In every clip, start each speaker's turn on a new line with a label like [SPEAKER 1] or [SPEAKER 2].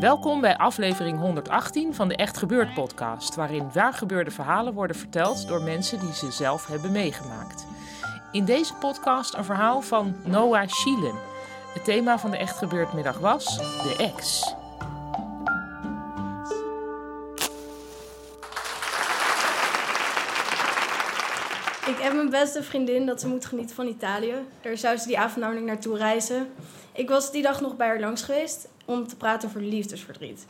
[SPEAKER 1] Welkom bij aflevering 118 van de Echt Gebeurd podcast, waarin waargebeurde verhalen worden verteld door mensen die ze zelf hebben meegemaakt. In deze podcast een verhaal van Noah Schielen. Het thema van de Echt Gebeurd middag was de ex.
[SPEAKER 2] Ik heb mijn beste vriendin dat ze moet genieten van Italië. Daar zou ze die avond namelijk naartoe reizen. Ik was die dag nog bij haar langs geweest om te praten over liefdesverdriet.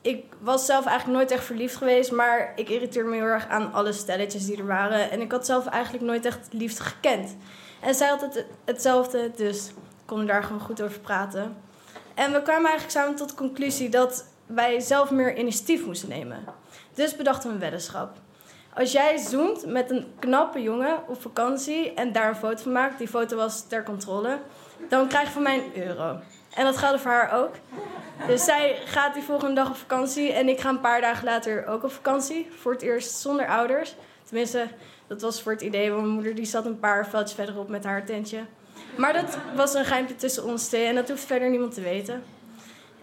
[SPEAKER 2] Ik was zelf eigenlijk nooit echt verliefd geweest, maar ik irriteerde me heel erg aan alle stelletjes die er waren. En ik had zelf eigenlijk nooit echt liefde gekend. En zij had het, hetzelfde, dus ik kon daar gewoon goed over praten. En we kwamen eigenlijk samen tot de conclusie dat wij zelf meer initiatief moesten nemen. Dus bedachten we een weddenschap. Als jij zoent met een knappe jongen op vakantie en daar een foto van maakt, die foto was ter controle, dan krijg je van mij een euro. En dat geldt voor haar ook. Dus zij gaat die volgende dag op vakantie en ik ga een paar dagen later ook op vakantie. Voor het eerst zonder ouders. Tenminste, dat was voor het idee, want mijn moeder die zat een paar veldjes verderop met haar tentje. Maar dat was een geimpje tussen ons twee en dat hoeft verder niemand te weten.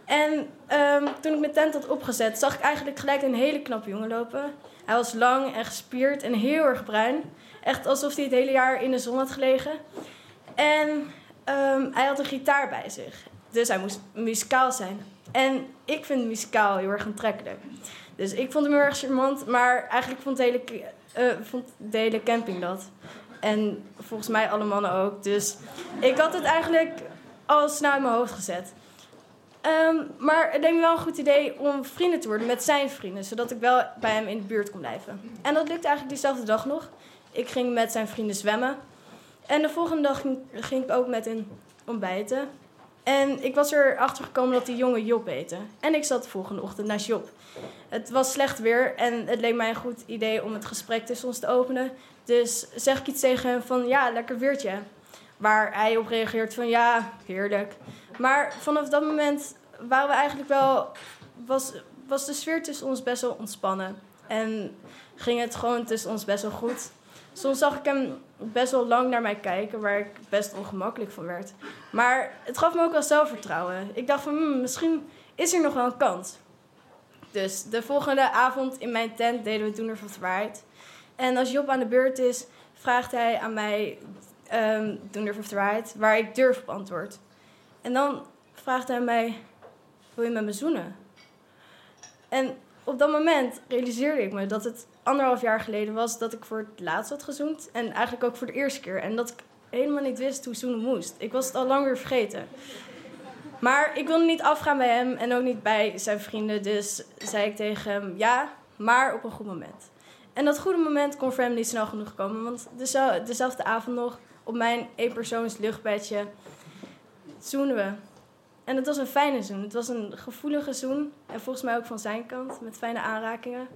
[SPEAKER 2] En um, toen ik mijn tent had opgezet, zag ik eigenlijk gelijk een hele knappe jongen lopen. Hij was lang en gespierd en heel erg bruin. Echt alsof hij het hele jaar in de zon had gelegen. En um, hij had een gitaar bij zich. Dus hij moest muzikaal zijn. En ik vind muzikaal heel erg aantrekkelijk. Dus ik vond hem heel erg charmant. Maar eigenlijk vond de hele, uh, vond de hele camping dat. En volgens mij alle mannen ook. Dus ik had het eigenlijk al snel in mijn hoofd gezet. Um, maar het leek me wel een goed idee om vrienden te worden met zijn vrienden, zodat ik wel bij hem in de buurt kon blijven. En dat lukte eigenlijk diezelfde dag nog. Ik ging met zijn vrienden zwemmen. En de volgende dag ging, ging ik ook met hen ontbijten. En ik was erachter gekomen dat die jongen Job heette. En ik zat de volgende ochtend naast Job. Het was slecht weer en het leek mij een goed idee om het gesprek tussen ons te openen. Dus zeg ik iets tegen hem van ja, lekker weertje. Waar hij op reageert van ja, heerlijk. Maar vanaf dat moment waren we eigenlijk wel. Was, was de sfeer tussen ons best wel ontspannen. En ging het gewoon tussen ons best wel goed. Soms zag ik hem best wel lang naar mij kijken, waar ik best ongemakkelijk van werd. Maar het gaf me ook wel zelfvertrouwen. Ik dacht van, hmm, misschien is er nog wel een kans. Dus de volgende avond in mijn tent deden we Doener van Waarheid. En als Job aan de beurt is, vraagt hij aan mij um, Doener van Waarheid, waar ik durf op antwoord. En dan vraagt hij mij, wil je met me zoenen? En op dat moment realiseerde ik me dat het anderhalf jaar geleden was dat ik voor het laatst had gezoend. En eigenlijk ook voor de eerste keer. En dat ik helemaal niet wist hoe zoenen moest. Ik was het al lang weer vergeten. Maar ik wilde niet afgaan bij hem en ook niet bij zijn vrienden. Dus zei ik tegen hem ja, maar op een goed moment. En dat goede moment kon voor hem niet snel genoeg komen. Want dezelfde avond nog op mijn eenpersoons luchtbedje zoenen we. En het was een fijne zoen. Het was een gevoelige zoen. En volgens mij ook van zijn kant, met fijne aanrakingen.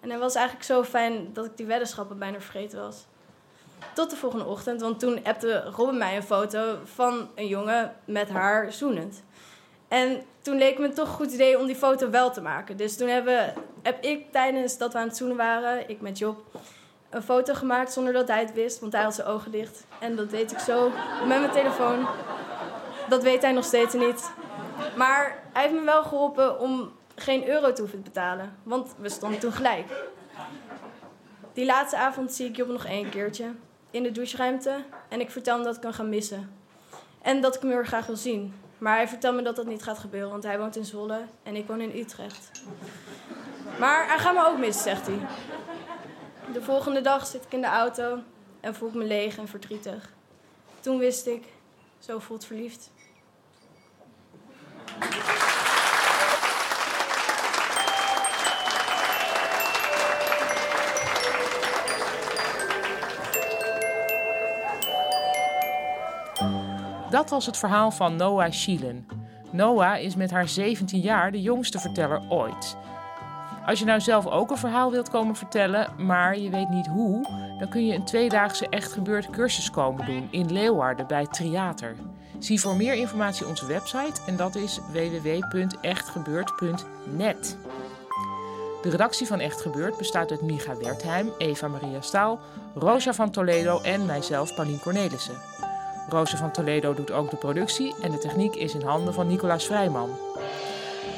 [SPEAKER 2] En het was eigenlijk zo fijn dat ik die weddenschappen bijna vergeten was. Tot de volgende ochtend, want toen appte Robin mij een foto van een jongen met haar zoenend. En toen leek me toch een goed idee om die foto wel te maken. Dus toen hebben, heb ik tijdens dat we aan het zoenen waren, ik met Job, een foto gemaakt zonder dat hij het wist, want hij had zijn ogen dicht. En dat deed ik zo met mijn telefoon. Dat weet hij nog steeds niet. Maar hij heeft me wel geholpen om geen euro te hoeven te betalen. Want we stonden toen gelijk. Die laatste avond zie ik Job nog één keertje. In de doucheruimte. En ik vertel hem dat ik hem ga missen. En dat ik hem heel graag wil zien. Maar hij vertelt me dat dat niet gaat gebeuren. Want hij woont in Zwolle en ik woon in Utrecht. Maar hij gaat me ook missen, zegt hij. De volgende dag zit ik in de auto en voel ik me leeg en verdrietig. Toen wist ik, zo voelt verliefd.
[SPEAKER 1] Dat was het verhaal van Noah Schielen. Noah is met haar 17 jaar de jongste verteller ooit. Als je nou zelf ook een verhaal wilt komen vertellen, maar je weet niet hoe, dan kun je een tweedaagse echt gebeurd cursus komen doen in Leeuwarden bij Triater. Zie voor meer informatie onze website en dat is www.echtgebeurd.net. De redactie van Echt Gebeurd bestaat uit Micha Wertheim, Eva Maria Staal, Rosa van Toledo en mijzelf, Paulien Cornelissen. Rosa van Toledo doet ook de productie en de techniek is in handen van Nicolaas Vrijman.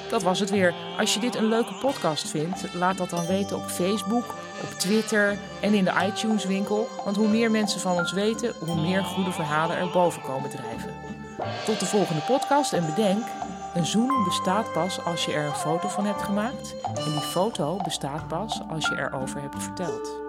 [SPEAKER 1] Dat was het weer. Als je dit een leuke podcast vindt, laat dat dan weten op Facebook, op Twitter en in de iTunes winkel. Want hoe meer mensen van ons weten, hoe meer goede verhalen er boven komen drijven. Tot de volgende podcast en bedenk, een zoen bestaat pas als je er een foto van hebt gemaakt. En die foto bestaat pas als je erover hebt verteld.